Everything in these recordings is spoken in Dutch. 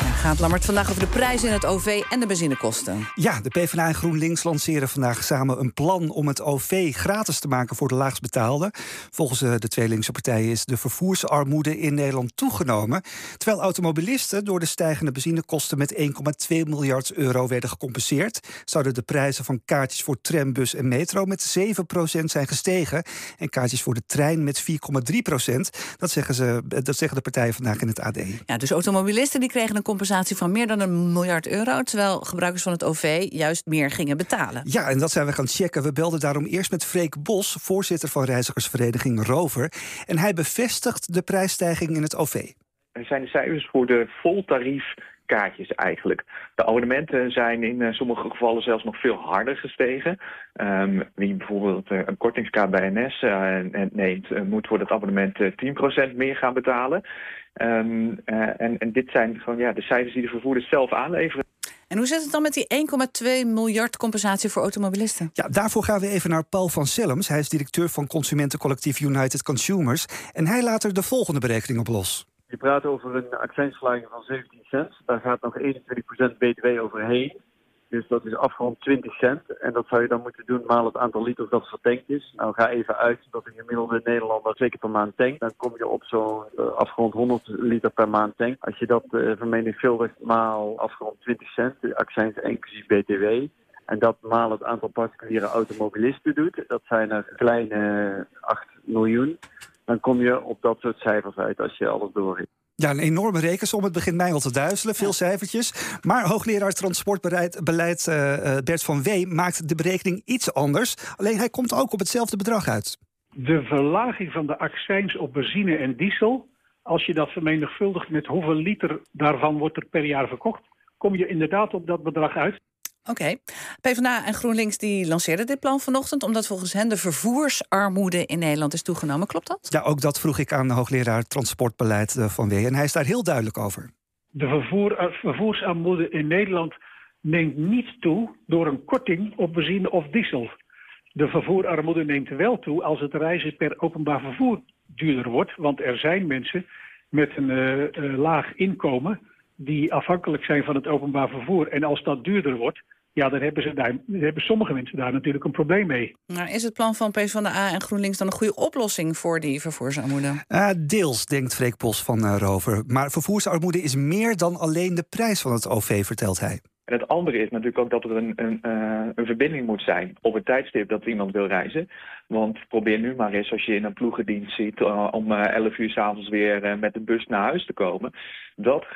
Gaat Lammert vandaag over de prijzen in het OV en de benzinekosten. Ja, de PvdA en GroenLinks lanceren vandaag samen een plan om het OV gratis te maken voor de laagstbetaalden. Volgens eh, de twee linkse partijen is de vervoersarmoede in Nederland toegenomen. Terwijl automobilisten door de stijgende benzinekosten met 1,2 miljard euro werden gecompenseerd, zouden de prijzen van kaartjes voor tram, bus en metro met 7% zijn gestegen. En kaartjes voor de trein met 4,3%. Dat, zeggen ze, dat zeggen de partijen vandaag in het AD. Ja, dus automobilisten die kregen een compensatie van meer dan een miljard euro, terwijl gebruikers van het OV juist meer gingen betalen. Ja, en dat zijn we gaan checken. We belden daarom eerst met Freek Bos, voorzitter van reizigersvereniging Rover. En hij bevestigt de prijsstijging in het OV. Er zijn de cijfers voor de voltarief kaartjes eigenlijk. De abonnementen zijn in uh, sommige gevallen zelfs nog veel harder gestegen. Um, wie bijvoorbeeld uh, een kortingskaart bij NS uh, neemt, moet voor dat abonnement 10% meer gaan betalen. Um, en, en dit zijn gewoon ja, de cijfers die de vervoerders zelf aanleveren. En hoe zit het dan met die 1,2 miljard compensatie voor automobilisten? Ja, daarvoor gaan we even naar Paul van Selms. Hij is directeur van consumentencollectief United Consumers. En hij laat er de volgende berekening op los. Je praat over een accijnsverlaging van 17 cent. Daar gaat nog 21% btw overheen. Dus dat is afgerond 20 cent. En dat zou je dan moeten doen maal het aantal liters dat vertankt is. Nou, ga even uit dat een gemiddelde Nederlander zeker per maand tankt. Dan kom je op zo'n uh, afgerond 100 liter per maand tank. Als je dat uh, vermenigvuldigt maal afgerond 20 cent, de accijns inclusief btw. En dat maal het aantal particuliere automobilisten doet. Dat zijn er kleine 8 miljoen. Dan kom je op dat soort cijfers uit als je alles doorricht. Ja, een enorme rekensom. Het begint mij al te duizelen. Veel cijfertjes. Maar hoogleraar transportbeleid uh, Bert van Wee maakt de berekening iets anders. Alleen hij komt ook op hetzelfde bedrag uit. De verlaging van de accijns op benzine en diesel... als je dat vermenigvuldigt met hoeveel liter daarvan wordt er per jaar verkocht... kom je inderdaad op dat bedrag uit. Oké. Okay. PvdA en GroenLinks die lanceerden dit plan vanochtend... omdat volgens hen de vervoersarmoede in Nederland is toegenomen. Klopt dat? Ja, ook dat vroeg ik aan de hoogleraar transportbeleid eh, van W. En hij is daar heel duidelijk over. De vervoer, eh, vervoersarmoede in Nederland neemt niet toe... door een korting op benzine of diesel. De vervoerarmoede neemt wel toe als het reizen per openbaar vervoer duurder wordt. Want er zijn mensen met een uh, laag inkomen die afhankelijk zijn van het openbaar vervoer. En als dat duurder wordt, ja, dan hebben, ze daar, hebben sommige mensen daar natuurlijk een probleem mee. Maar is het plan van PvdA en GroenLinks dan een goede oplossing voor die vervoersarmoede? Uh, deels, denkt Freek Bos van uh, Rover. Maar vervoersarmoede is meer dan alleen de prijs van het OV, vertelt hij. En het andere is natuurlijk ook dat er een, een, uh, een verbinding moet zijn op het tijdstip dat iemand wil reizen. Want probeer nu maar eens als je in een ploegendienst ziet uh, om uh, 11 uur s'avonds weer met de bus naar huis te komen. Dat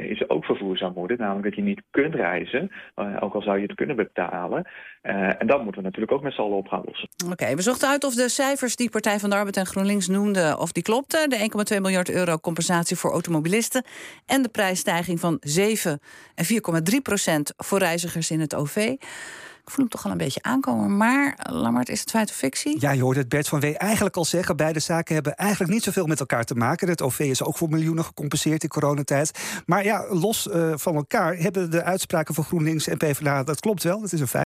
is ook vervoersarmoede, namelijk dat je niet kunt reizen, ook al zou je het kunnen betalen. en dat moeten we natuurlijk ook met z'n allen op gaan lossen. Oké, we zochten uit of de cijfers die Partij van de Arbeid en GroenLinks noemden, of die klopten. De 1,2 miljard euro compensatie voor automobilisten en de prijsstijging van 7 en 4,3 procent voor reizigers in het OV. Ik voel hem toch al een beetje aankomen. Maar, Lammert, is het feit of fictie? Ja, je hoorde het Bert van Wee eigenlijk al zeggen. Beide zaken hebben eigenlijk niet zoveel met elkaar te maken. Het OV is ook voor miljoenen gecompenseerd in coronatijd. Maar ja, los uh, van elkaar hebben de uitspraken van GroenLinks en PvdA... dat klopt wel, dat is een feit.